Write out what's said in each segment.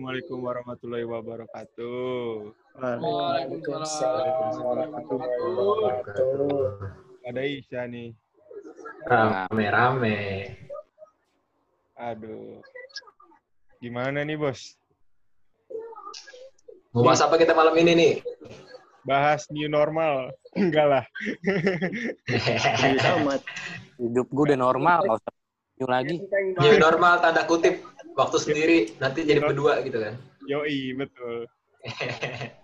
Assalamualaikum warahmatullahi wabarakatuh. Waalaikumsalam warahmatullahi wabarakatuh. Ada Isya nih. Rame-rame. Aduh. Gimana nih, Bos? Mau bahas apa kita malam ini nih? Bahas new normal. Enggak lah. Selamat. Hidup gue udah normal, gak usah new lagi. New normal tanda kutip waktu sendiri nanti jadi berdua gitu kan. Yoi, betul.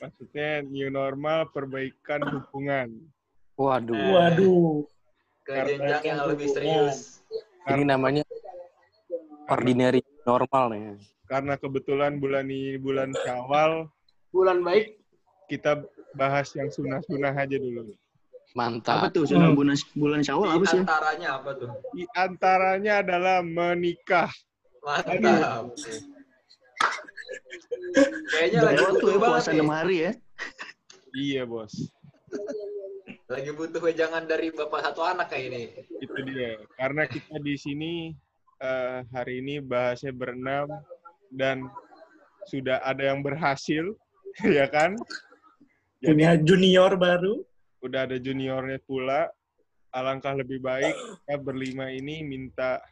Maksudnya new normal perbaikan hubungan. Waduh, Waduh. Ke jenjang yang lebih serius. ini namanya ordinary normal nih. Karena kebetulan bulan ini bulan Syawal, bulan baik kita bahas yang sunah-sunah aja dulu. Apa Mantap. tuh sudah bulan bulan Syawal apa Di sih? antaranya apa tuh? Di antaranya adalah menikah. Mantap. Kayaknya lagi butuh ya banget puasa. 6 hari ya. Iya, Bos. Lagi butuh wejangan dari bapak satu anak kayak ini. Itu dia. Karena kita di sini eh, hari ini bahasnya berenam dan sudah ada yang berhasil, ya kan? Jadi Punya junior baru. udah ada juniornya pula. Alangkah lebih baik kita berlima ini minta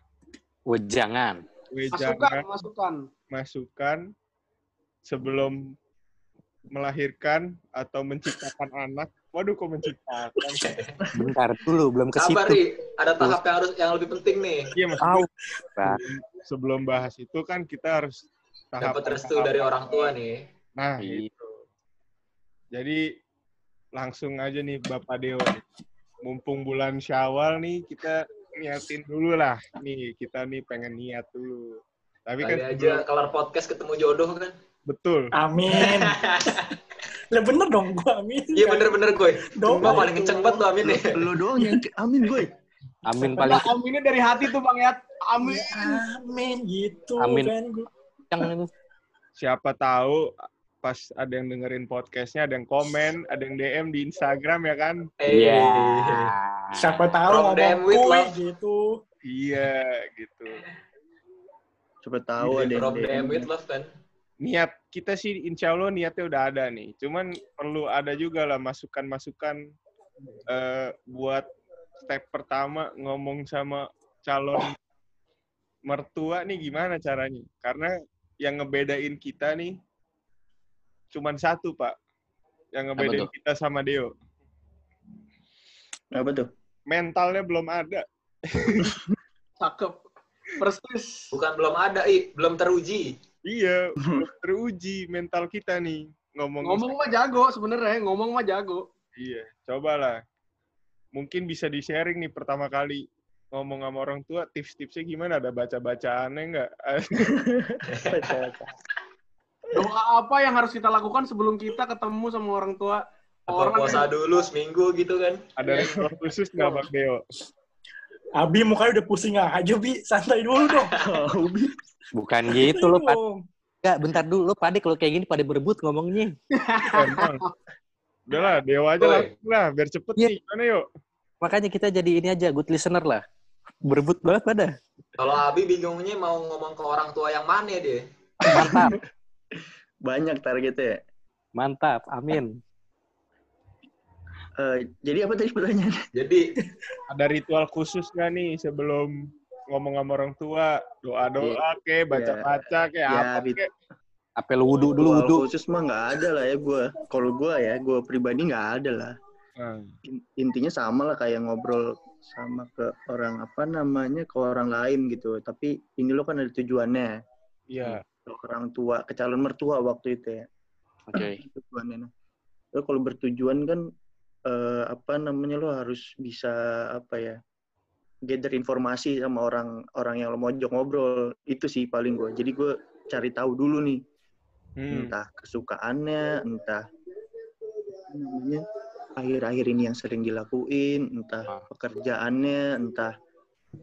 Wejangan. Masukan masukan masukan sebelum melahirkan atau menciptakan anak. Waduh, kok menciptakan? Bentar dulu, belum ke Sabar, situ. Ri. Ada tahap yang harus yang lebih penting nih. Iya, Tahu. Pak. sebelum bahas itu kan kita harus tahap Dapat restu dari orang tua nih. Nah, Iya. itu. Jadi langsung aja nih Bapak Deo. Mumpung bulan Syawal nih kita niatin dulu lah. Nih, kita nih pengen niat dulu. Tapi kan Kali aja sebelum- kelar podcast ketemu jodoh kan. betul. Amin. Lah bener dong gua amin. Iya bener-bener gue. Dong. Cuma paling kenceng banget lo amin nih. Lu doang yang amin gue. Amin paling Nah, aminnya dari hati tuh bang ya amin Amin gitu Amin. kan itu. Siapa tahu pas ada yang dengerin podcastnya, ada yang komen, ada yang DM di Instagram ya kan? Iya. Siapa tahu From kuy love. gitu. Iya, gitu. Coba tahu ada yang From them with love kan. Niat kita sih insya Allah niatnya udah ada nih. Cuman perlu ada juga lah masukan-masukan eh, buat step pertama ngomong sama calon mertua nih gimana caranya? Karena yang ngebedain kita nih cuman satu, Pak. Yang ngebedain kita sama Deo. Apa tuh? Mentalnya belum ada. cakep persis Bukan belum ada, I. belum teruji. Iya, belum teruji mental kita nih. Ngomong, ngomong mah jago sebenarnya ngomong mah jago Iya, cobalah. Mungkin bisa di-sharing nih pertama kali ngomong sama orang tua, tips-tipsnya gimana? Ada baca-bacaannya nggak? doa apa yang harus kita lakukan sebelum kita ketemu sama orang tua orang puasa dulu seminggu gitu kan. Ada ritual khusus nggak, Bang Deo? Abi mukanya udah pusing aja Bi, santai dulu dong. Abi. Bukan gitu lo, Pak. Enggak, bentar dulu. Lo pada kalau kayak gini pada berebut ngomongnya. Emang. Udahlah, Deo aja lah, biar cepet Iya. nih. Gimana yuk? Makanya kita jadi ini aja, good listener lah. Berebut banget pada. Kalau Abi bingungnya mau ngomong ke orang tua yang mana dia. Mantap, Banyak targetnya. ya. mantap. Amin. Eh, jadi apa tadi pertanyaannya? Jadi Ada ritual khusus nggak nih sebelum ngomong sama orang tua? Doa-doa ke, baca-baca ke, Ya, apa Bit. ke? Apel wudhu dulu, Ritual wudhu. khusus mah nggak ada lah ya gue. Kalau gue ya, gue pribadi nggak ada lah. In- Intinya sama lah kayak ngobrol sama ke orang apa namanya ke orang lain gitu. Tapi ini lo kan ada tujuannya. iya. Ke orang tua, ke calon mertua waktu itu ya. Oke. tujuannya. Nah, lo kalau bertujuan kan eh, apa namanya lo harus bisa apa ya gather informasi sama orang orang yang lo mojok ngobrol itu sih paling gue. Jadi gue cari tahu dulu nih Hmm. entah kesukaannya, entah namanya akhir-akhir ini yang sering dilakuin, entah Ah. pekerjaannya, entah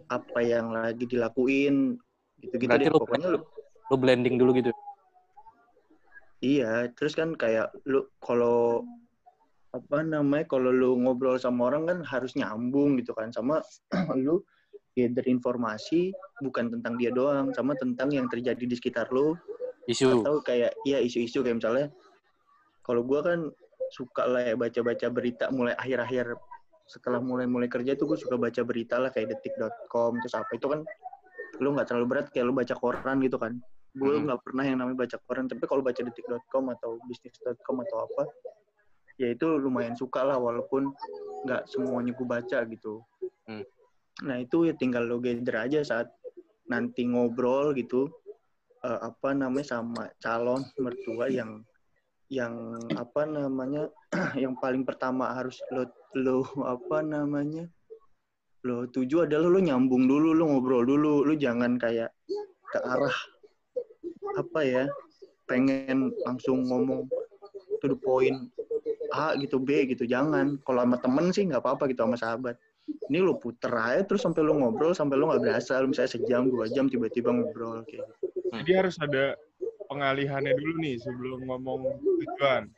apa yang lagi dilakuin gitu-gitu deh. lo, Pokoknya lo lo blending dulu gitu. Iya, terus kan kayak lu kalau apa namanya kalau lu ngobrol sama orang kan harus nyambung gitu kan sama lu gather informasi bukan tentang dia doang, sama tentang yang terjadi di sekitar lo Isu. atau kayak ya isu-isu kayak misalnya kalau gua kan suka lah ya baca-baca berita mulai akhir-akhir setelah mulai-mulai kerja tuh gue suka baca berita lah kayak detik.com terus apa itu kan lu nggak terlalu berat kayak lu baca koran gitu kan gue Mhm. nggak pernah yang namanya baca koran tapi kalau baca detik.com atau bisnis.com atau apa ya itu lumayan suka lah walaupun nggak semuanya gue baca gitu Hmm. nah itu ya tinggal lo gather aja saat nanti ngobrol gitu eh, apa namanya sama calon mertua yang yang apa namanya yang paling pertama harus lo lo apa namanya lo tuju adalah lo nyambung dulu lo ngobrol dulu lo jangan kayak ke arah apa ya pengen langsung ngomong to the point A gitu B gitu jangan. Kalau sama temen sih nggak apa-apa gitu sama sahabat. Ini lo puter aja terus sampai lo ngobrol sampai lo nggak berasa. Lo misalnya sejam dua jam tiba-tiba ngobrol kayak gitu. Jadi harus ada pengalihannya dulu nih sebelum ngomong tujuan.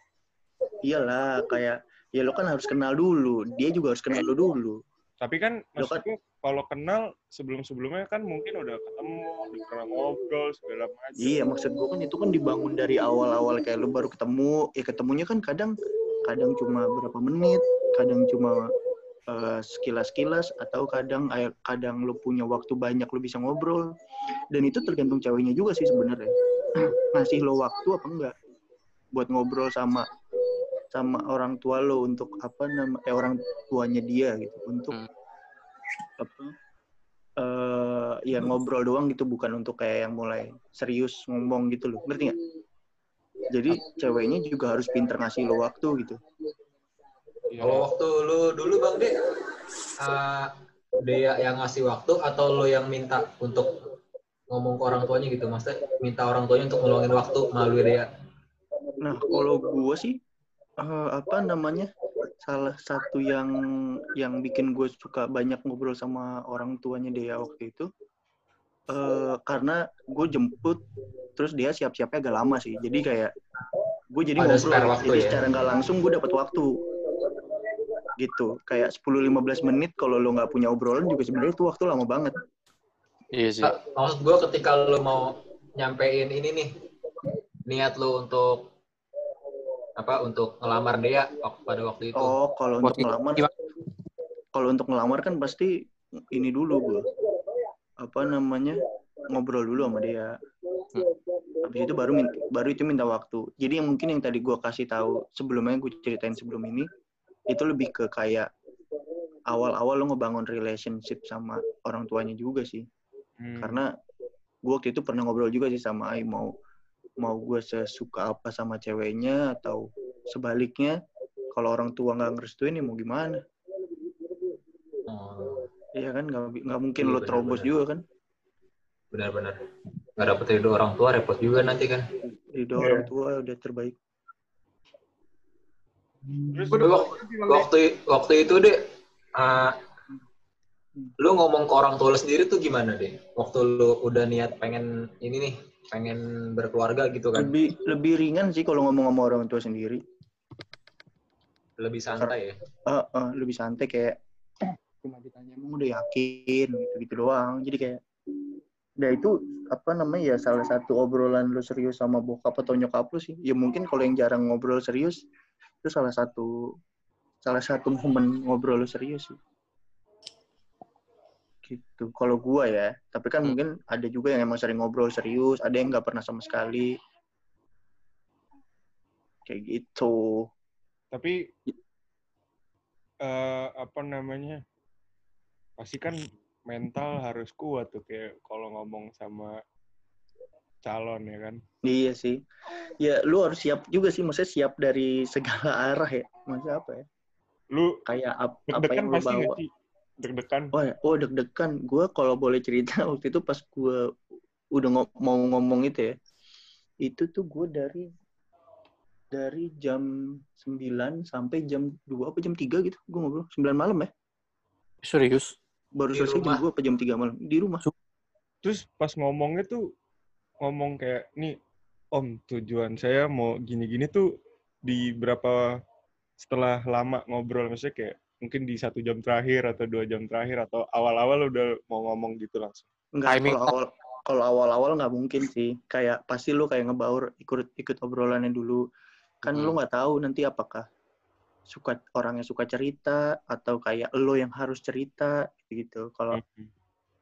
iyalah kayak ya lo kan harus kenal dulu. Dia juga harus kenal lo dulu. Tapi kan Lo kan- maksudku kalau kenal sebelum-sebelumnya kan mungkin udah ketemu, udah pernah ngobrol segala macam. Iya, maksud gue kan itu kan dibangun dari awal-awal kayak lu baru ketemu, ya ketemunya kan kadang kadang cuma berapa menit, kadang cuma eh, sekilas-kilas atau kadang kadang lu punya waktu banyak lu bisa ngobrol. Dan itu tergantung ceweknya juga sih sebenarnya. Ngasih lo waktu apa enggak buat ngobrol sama sama orang tua lo untuk apa nama eh orang tuanya dia gitu untuk Hmm. apa eh ya ngobrol doang gitu bukan untuk kayak yang mulai serius ngomong gitu loh ngerti nggak jadi ceweknya juga harus pinter ngasih lo waktu gitu. Kalau waktu lu dulu Bang De, uh, dia yang ngasih waktu atau lu yang minta untuk ngomong ke orang tuanya gitu? Maksudnya minta orang tuanya untuk ngeluangin waktu melalui dia. nah kalau gue sih eh, apa namanya salah satu yang yang bikin gue suka banyak ngobrol sama orang tuanya dia waktu itu eh karena gue jemput terus dia siap-siapnya agak lama sih jadi kayak gue jadi Ada ngobrol waktu jadi ya? secara nggak langsung gue dapat waktu gitu kayak 10-15 menit kalau lo nggak punya obrolan juga sebenarnya itu waktu lama banget Iya sih. Ah, maksud gue ketika lu mau nyampein ini nih, niat lu untuk apa? Untuk ngelamar dia pada waktu itu. oh kalau untuk ngelamar kalau untuk ngelamar kan pasti ini dulu gue apa namanya ngobrol dulu sama dia. Habis itu baru baru itu minta waktu. Jadi yang mungkin yang tadi gue kasih tahu sebelumnya gue ceritain sebelum ini itu lebih ke kayak awal-awal lo ngebangun relationship sama orang tuanya juga sih. Hmm. karena gue waktu itu pernah ngobrol juga sih sama Ai mau mau gue sesuka apa sama ceweknya atau sebaliknya kalau orang tua nggak ngerestuin ya mau gimana? Oh, Iya kan nggak nggak mungkin Iya, lo terobos juga kan benar-benar. Gak dapet ridho orang tua repot juga nanti kan. ridho Iya. orang tua udah terbaik Terus Tapi wak- waktu waktu itu deh, uh, lu ngomong ke orang tua lu sendiri tuh gimana deh? Waktu lu udah niat pengen ini nih, pengen berkeluarga gitu kan, lebih lebih ringan sih kalau ngomong sama orang tua sendiri lebih santai ya. Eh, eh, lebih santai kayak cuma ditanya emang udah yakin? gitu gitu doang. Jadi kayak nah itu apa namanya ya salah satu obrolan lu serius sama bokap atau nyokap lu sih. Ya mungkin kalau yang jarang ngobrol serius itu salah satu salah satu momen ngobrol lu serius sih. Gitu. Kalau gua ya tapi kan Hmm. mungkin ada juga yang emang sering ngobrol serius ada yang nggak pernah sama sekali. Kayak gitu. Tapi eh apa namanya? Pasti kan mental harus kuat tuh kayak kalau ngomong sama calon ya kan. Iya sih. Ya lu harus siap juga sih, maksudnya siap dari segala arah ya. Maksudnya apa ya? Lu Kayak ap- apa deg-degan yang lu pasti bawa. sih? Deg-degan. Oh, ya. oh deg-degan. Gue kalau boleh cerita waktu itu pas gue udah ngo- mau ngomong itu ya. Itu tuh gue dari dari jam 9 sampai jam 2 apa jam 3 gitu. Gue ngobrol 9 malam ya. Serius? Baru Di selesai rumah? jam 2 apa jam 3 malam di rumah. Terus pas ngomongnya tuh ngomong kayak nih Om tujuan saya mau gini-gini tuh di berapa setelah lama ngobrol maksudnya kayak mungkin di satu jam terakhir atau dua jam terakhir atau awal-awal udah mau ngomong gitu langsung. Enggak, Timing. kalau awal kalau awal-awal nggak mungkin sih. Kayak pasti lu kayak ngebaur ikut ikut obrolannya dulu. Kan lu Hmm. nggak tahu nanti apakah suka orang yang suka cerita atau kayak lo yang harus cerita gitu. Kalau Hmm.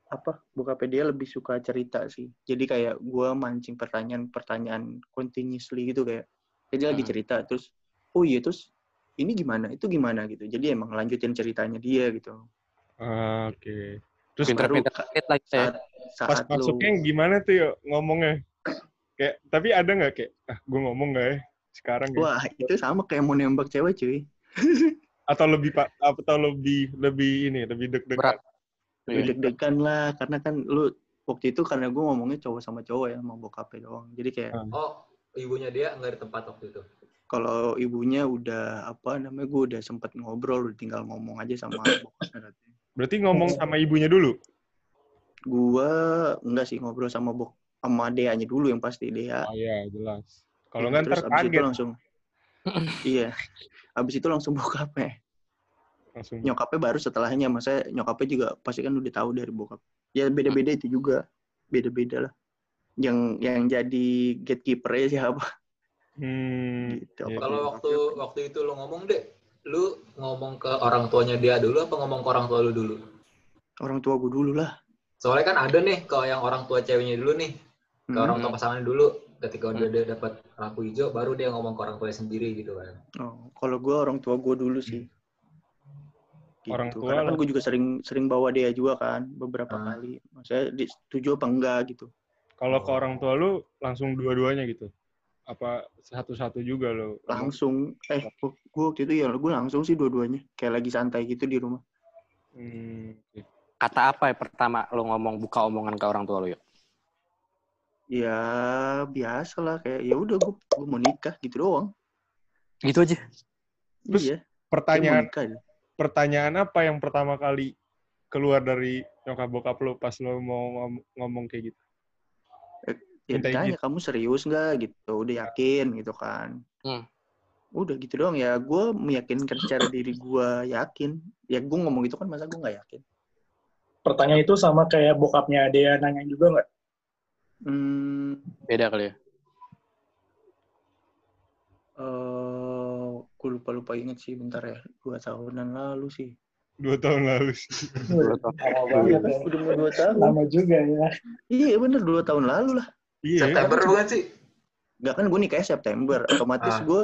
apa bokapnya dia lebih suka cerita sih. Jadi kayak gua mancing pertanyaan-pertanyaan continuously gitu kayak. Jadi lagi Hmm. cerita terus oh iya terus ini gimana? Itu gimana gitu. Jadi emang lanjutin ceritanya dia gitu. Oke. Terus Pinter-pinter lagi ya. Saat pas saat lu masuknya gimana tuh yuk ngomongnya? Kayak tapi ada nggak kayak ah gue ngomong nggak ya sekarang ya? Wah, itu sama kayak mau nembak cewek, cuy. Atau lebih pak atau lebih lebih ini lebih deg-degan? Lebih Iya. deg-degan lah, karena kan lu waktu itu karena gue ngomongnya cowok sama cowok ya, sama bokapnya doang. Jadi kayak Ah. Oh, ibunya dia nggak di tempat waktu itu. kalau ibunya udah apa namanya, gue udah sempet ngobrol, udah tinggal ngomong aja sama bokapnya. Berarti ngomong sama ibunya dulu. Gua enggak sih ngobrol sama bok sama Deanya dulu yang pasti Dea. Oh iya jelas. Kalau Ya, nggak terus ntar abis itu kaget langsung iya. Abis itu langsung bokapnya. langsung. Nyokapnya baru setelahnya, masa nyokapnya juga pasti kan udah tahu dari bokap. Ya beda-beda itu juga. Beda-beda lah. Yang yang jadi gatekeeper siapa Hmm. gitu. iya, Apa Kalau iya. waktu waktu itu lu ngomong deh, lu ngomong ke orang tuanya dia dulu apa ngomong ke orang tua lu dulu? Orang tua gue dulu lah. Soalnya kan ada nih kalau yang orang tua ceweknya dulu nih, ke Hmm. orang tua pasangannya dulu. Ketika udah dia dapat lampu hijau, baru dia ngomong ke orang tuanya sendiri gitu kan. Oh, kalau gue orang tua gue dulu sih. Gitu. Orang tua Karena kan gue juga sering sering bawa dia juga kan beberapa Ah. kali. Maksudnya di- setuju apa enggak gitu. Kalau ke orang tua lu langsung dua-duanya gitu? Apa satu-satu juga lo? Langsung eh gue waktu itu ya gue langsung sih dua-duanya. Kayak lagi santai gitu di rumah. Hmm. Kata apa ya pertama lo ngomong buka omongan ke orang tua lo yuk? Ya biasa lah kayak ya udah gue gue mau nikah gitu doang. Gitu aja. Terus iya. Pertanyaan nikah. pertanyaan apa yang pertama kali keluar dari nyokap bokap lo pas lo mau ngom- ngomong kayak gitu? Ya Minta ditanya kamu serius nggak gitu. Udah yakin gitu kan. Hmm. Udah gitu doang ya. Gue meyakinkan secara diri gue yakin. Ya gue ngomong gitu kan masa gue nggak yakin. Pertanyaan itu sama kayak bokapnya dia nanya juga nggak? Hmm, Beda kali ya. eh gue lupa lupa inget sih bentar ya dua tahunan lalu sih Dua tahun lalu sih. Dua tahun. Lama banget ya. udah mau dua tahun Lama juga ya. iya bener dua tahun lalu lah Iya. September bukan sih? Gak kan gue nikahnya September otomatis Ah. gue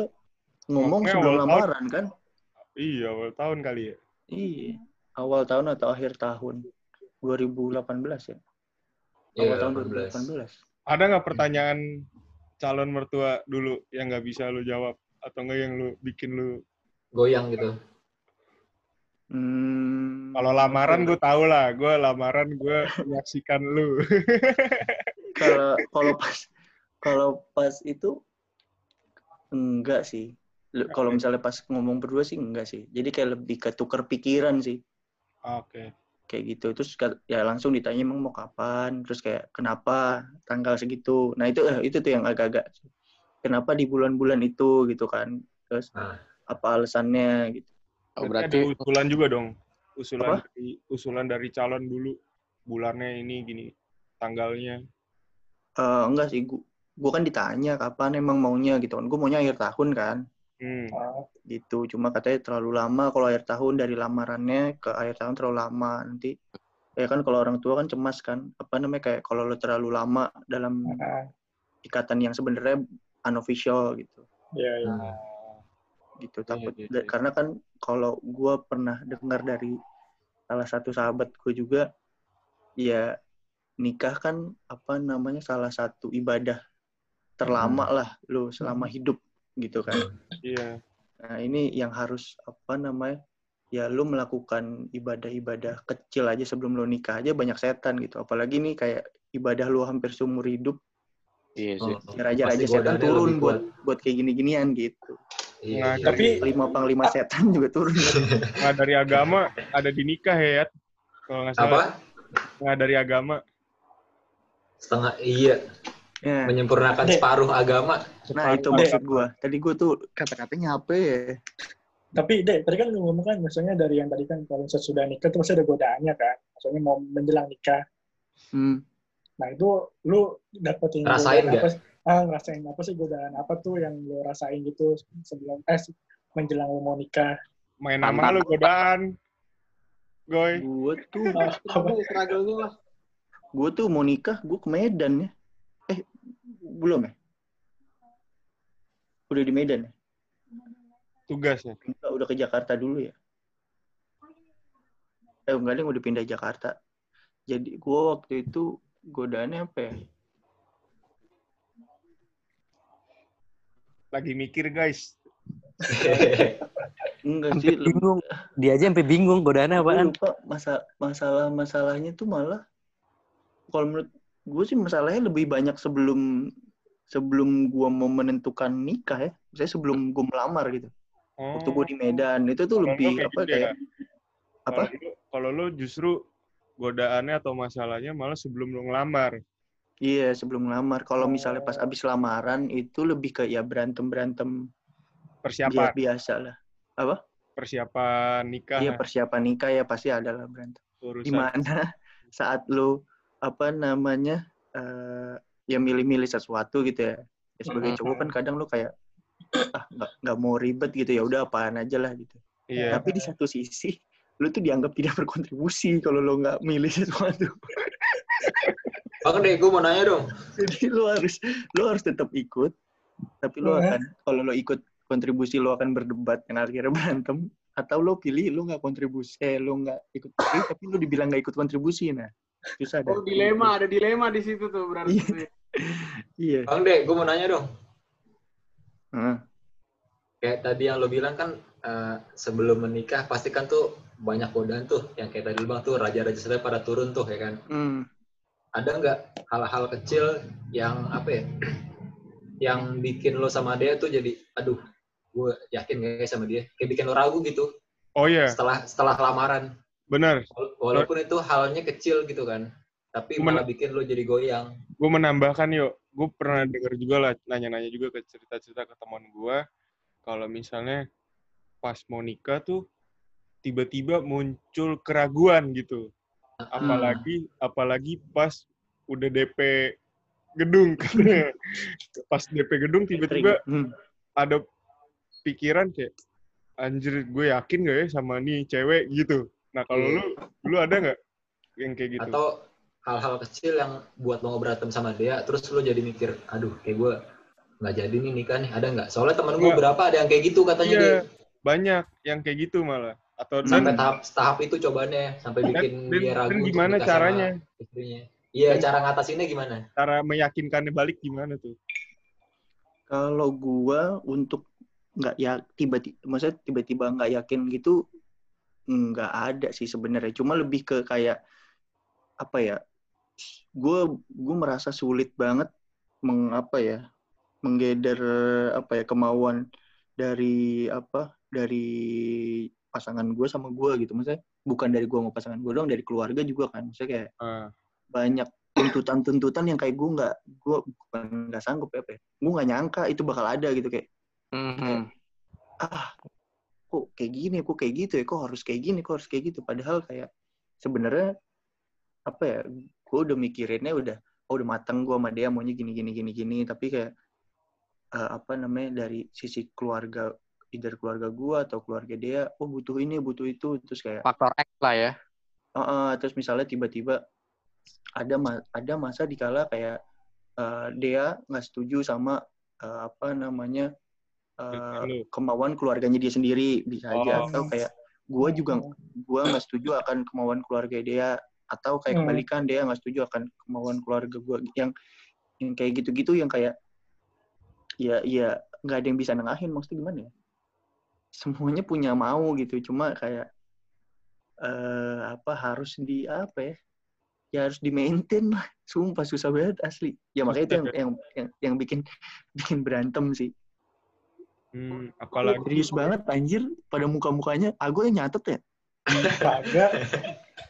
ngomong Ngomongnya sebelum tahun. lamaran kan Iya, awal tahun kali ya. iya awal tahun atau akhir tahun 2018 ya Iya, tahun 18. 2018 Ada nggak pertanyaan calon mertua dulu yang nggak bisa lo jawab? Atau nggak yang lu bikin lu Goyang gitu. hmm, kalau lamaran gue tau lah. Gue lamaran gue menyaksikan lu. Kalau kalau pas kalau pas itu enggak sih. Lu- kalau misalnya pas ngomong berdua sih enggak sih. Jadi kayak lebih ke tuker pikiran sih. Oke kayak gitu. Terus ya langsung ditanya emang mau kapan? Terus kayak kenapa? Tanggal segitu. Nah itu eh, itu tuh yang agak-agak kenapa di bulan-bulan itu? Gitu kan. Terus Ah. apa alasannya gitu. Oh, berarti ada usulan juga dong. Usulan Apa? dari usulan dari calon dulu. Bulannya ini gini tanggalnya. Eh enggak sih. Gua, gua kan ditanya kapan emang maunya gitu kan. Gua maunya akhir tahun kan hmm. Ah, gitu. Cuma katanya terlalu lama kalau akhir tahun dari lamarannya ke akhir tahun terlalu lama. Nanti ya kan kalau orang tua kan cemas kan. Apa namanya kayak kalau lo terlalu lama dalam ah, ikatan yang sebenarnya unofficial gitu. Iya, iya. Nah, gitu Iya, takut. iya, da- iya. karena kan kalau gue pernah dengar dari salah satu sahabat gue juga ya nikah kan apa namanya salah satu ibadah terlama lah lo selama hidup gitu kan iya. Nah ini yang harus apa namanya ya lu melakukan ibadah-ibadah kecil aja sebelum lo nikah aja banyak setan gitu. Apalagi nih kayak ibadah lu hampir seumur hidup. Iya sih. oh, ya raja-raja pasti setan turun buat buat kayak gini-ginian gitu. Iya, Nah, iya, tapi- iya. lima panglima setan juga turun. Nggak dari agama ada di nikah ya kalau nggak apa? salah nggak dari agama. Setengah iya, ya. menyempurnakan Dek. separuh agama. Nah itu Dek. maksud gua. Tadi gua tuh kata-katanya apa ya? Tapi deh, tadi kan lu ngomong kan, misalnya dari yang tadi kan kalau misalnya sudah nikah itu pasti ada godaannya kan. Maksudnya mau menjelang nikah. Hmm. Nah itu lu dapetin Rasain apa? sih? Ah ngerasain apa sih godaan apa tuh yang lu rasain gitu sebelum eh menjelang lu mau nikah? Main nama lu godaan. Goy. Gue tuh, Struggle-nya lah. gue tuh mau nikah, gue ke Medan ya. Belum ya? Udah di Medan ya? Tugasnya. Enggak, udah ke Jakarta dulu ya. Eh, enggak ada udah pindah Jakarta. Jadi gue waktu itu godaannya apa ya? Lagi mikir guys. Enggak sih, lebih- bingung. Dia aja sampai bingung godaannya gue apaan. lupa masa masalah masalahnya tuh malah kalau menurut gue sih masalahnya lebih banyak sebelum sebelum gue mau menentukan nikah ya saya sebelum gue melamar gitu Oh. waktu gue di Medan itu tuh lu lebih kayak apa gitu ya? kayak apa Kalau lu justru godaannya atau masalahnya malah sebelum lu ngelamar. iya sebelum melamar kalau misalnya pas Oh. abis lamaran itu lebih ke ya berantem berantem Persiapan, biasa lah apa persiapan nikah, iya persiapan nikah ya pasti ada lah berantem urusan. di mana saat lu apa namanya eh ya milih-milih sesuatu gitu ya, ya sebagai cowok kan kadang lu kayak ah nggak nggak mau ribet gitu ya udah apaan aja lah gitu Iya. tapi di satu sisi lu tuh dianggap tidak berkontribusi kalau lu nggak milih sesuatu Bang deh, gue mau nanya dong. jadi lu harus lu harus tetap ikut tapi lu Hmm. akan kalau lu ikut kontribusi lu akan berdebat yang akhirnya berantem atau lu pilih lu nggak kontribusi eh lu nggak ikut tapi lu dibilang nggak ikut kontribusi nah susah. Oh, dilema, ada dilema di situ tuh berarti. Iya Bang deh, gue mau nanya dong. Heeh. Kayak tadi yang lo bilang kan eh, sebelum menikah pasti kan tuh banyak godaan tuh yang kayak tadi bang tuh raja-raja saya pada turun tuh ya kan. Hmm. Ada nggak hal-hal kecil yang apa ya? yang bikin lo sama dia tuh jadi aduh gue yakin gak ya sama dia kayak bikin lo ragu gitu Oh iya, setelah setelah lamaran benar. Wala- walaupun itu halnya kecil gitu kan tapi Cuman- malah bikin lo jadi goyang Gue menambahkan yuk, gue pernah denger juga lah, nanya-nanya juga ke cerita-cerita ke teman gue, kalau misalnya pas mau nikah tuh tiba-tiba muncul keraguan gitu. Apalagi apalagi pas udah DP gedung. pas DP gedung tiba-tiba Hmm. ada pikiran kayak anjir gue yakin gak ya sama nih cewek gitu. Nah kalau Iya. lu lu ada nggak yang kayak gitu? atau hal-hal kecil yang buat lo berantem sama dia terus lo jadi mikir aduh kayak gue nggak jadi nih nikah nih ada nggak soalnya temen gue Nggak. berapa ada yang kayak gitu katanya Iya, dia banyak yang kayak gitu malah. Atau sampai dan, tahap tahap itu cobaannya sampai dan, bikin dan- dia ragu dan gimana caranya? istrinya iya cara ngatasinnya gimana Cara meyakinkannya balik gimana tuh? Kalau gua untuk nggak ya tiba-tiba, maksudnya tiba-tiba nggak yakin gitu nggak ada sih sebenarnya. Cuma lebih ke kayak apa ya? Gue gue merasa sulit banget mengapa ya menggather apa ya kemauan dari apa dari pasangan gue sama gue gitu. Maksudnya bukan dari gue sama pasangan gue doang dari keluarga juga kan. Maksudnya kayak Ah, banyak tuntutan-tuntutan yang kayak gue nggak gue bukan nggak sanggup ya, apa ya gue nggak nyangka itu bakal ada gitu kayak Mhm. ah kok kayak gini kok kayak gitu ya kok harus kayak gini kok harus kayak gitu. Padahal kayak sebenarnya apa ya gue udah mikirinnya udah oh udah matang gue sama dia maunya gini gini gini gini tapi kayak eh, apa namanya dari sisi keluarga either keluarga gue atau keluarga dia oh butuh ini butuh itu terus kayak Faktor X lah ya. Heeh, terus misalnya tiba-tiba ada ma- ada masa dikala kayak eh, dia nggak setuju sama eh, apa namanya eh, Lu. kemauan keluarganya dia sendiri bisa aja Oh. atau kayak gue juga gue nggak setuju akan kemauan keluarga dia atau kayak Hmm. kebalikan dia nggak setuju akan kemauan keluarga gue yang yang kayak gitu-gitu yang kayak ya ya nggak ada yang bisa nengahin maksudnya gimana ya? Semuanya punya mau gitu cuma kayak eh apa harus di apa ya? Ya harus di maintain lah. Sumpah susah banget asli. Ya makanya itu yang yang yang, yang bikin bikin berantem sih. Hmm, apalagi serius banget anjir. Pada muka mukanya aku yang nyatet ya? Kagak.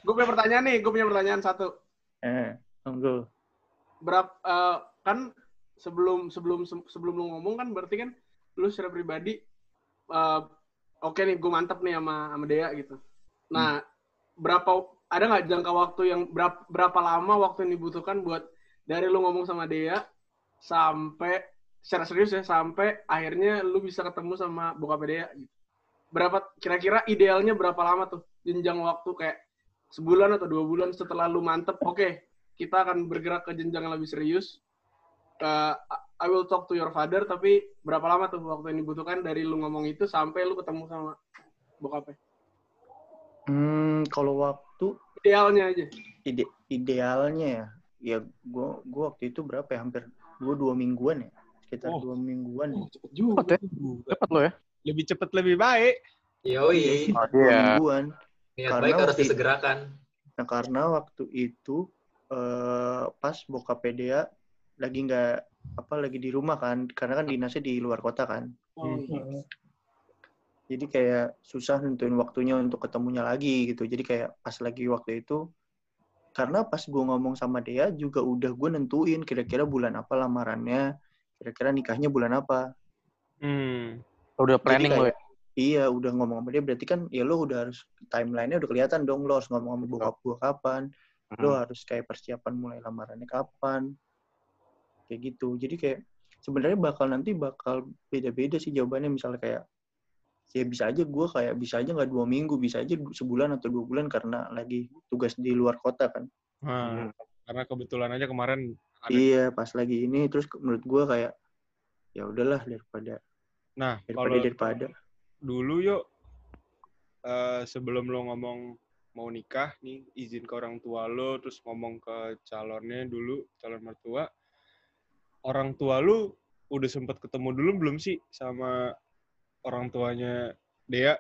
Gue punya pertanyaan nih, gue punya pertanyaan satu. eh monggo Berapa eh, kan sebelum sebelum sebelum lu ngomong kan berarti kan lu secara pribadi eh, oke nih gue mantep nih sama sama Dea gitu. Nah, berapa ada nggak jangka waktu yang berapa, berapa lama waktu yang dibutuhkan buat dari lu ngomong sama Dea sampai secara serius ya sampai akhirnya lu bisa ketemu sama bokap Dea gitu. Berapa kira-kira idealnya berapa lama tuh jenjang waktu kayak sebulan atau dua bulan setelah lu mantep oke kita akan bergerak ke jenjang yang lebih serius Uh, I will talk to your father tapi berapa lama tuh waktu yang dibutuhkan dari lu ngomong itu sampai lu ketemu sama bokapnya Hmm, kalau waktu idealnya aja ide idealnya ya, ya gua gua waktu itu berapa ya? Hampir gua dua mingguan ya, sekitar Oh. dua mingguan. ya. Cepet juga. Cepet ya? Cepet lo ya? Lebih cepet lebih baik. Yoi. Dua iya. mingguan. Niat Karena baik harus waktu- disegerakan. Nah karena waktu itu eh, pas bokap Dea lagi nggak apa lagi di rumah kan, karena kan dinasnya di luar kota kan. oh, iya. Jadi kayak susah nentuin waktunya untuk ketemunya lagi gitu. Jadi kayak pas lagi waktu itu, karena pas gue ngomong sama dia juga udah gue nentuin kira-kira bulan apa lamarannya, kira-kira nikahnya bulan apa. Hmm. Udah planning lo kayak- ya? Iya, udah ngomong sama dia berarti kan ya lo udah harus timelinenya udah kelihatan dong lo harus ngomong sama bokap gue kapan, lo harus kayak persiapan mulai lamarannya kapan, kayak gitu. Jadi kayak sebenarnya bakal nanti bakal beda-beda sih jawabannya misalnya kayak ya bisa aja gue kayak bisa aja nggak dua minggu, bisa aja sebulan atau dua bulan karena lagi tugas di luar kota kan. Nah, karena kebetulan aja kemarin ada. Iya, pas lagi ini terus menurut gue kayak ya udahlah daripada Nah, daripada kalau daripada. Dulu yuk. Eh, sebelum lo ngomong mau nikah nih izin ke orang tua lo terus ngomong ke calonnya dulu calon mertua orang tua lu udah sempet ketemu dulu belum sih sama orang tuanya Dea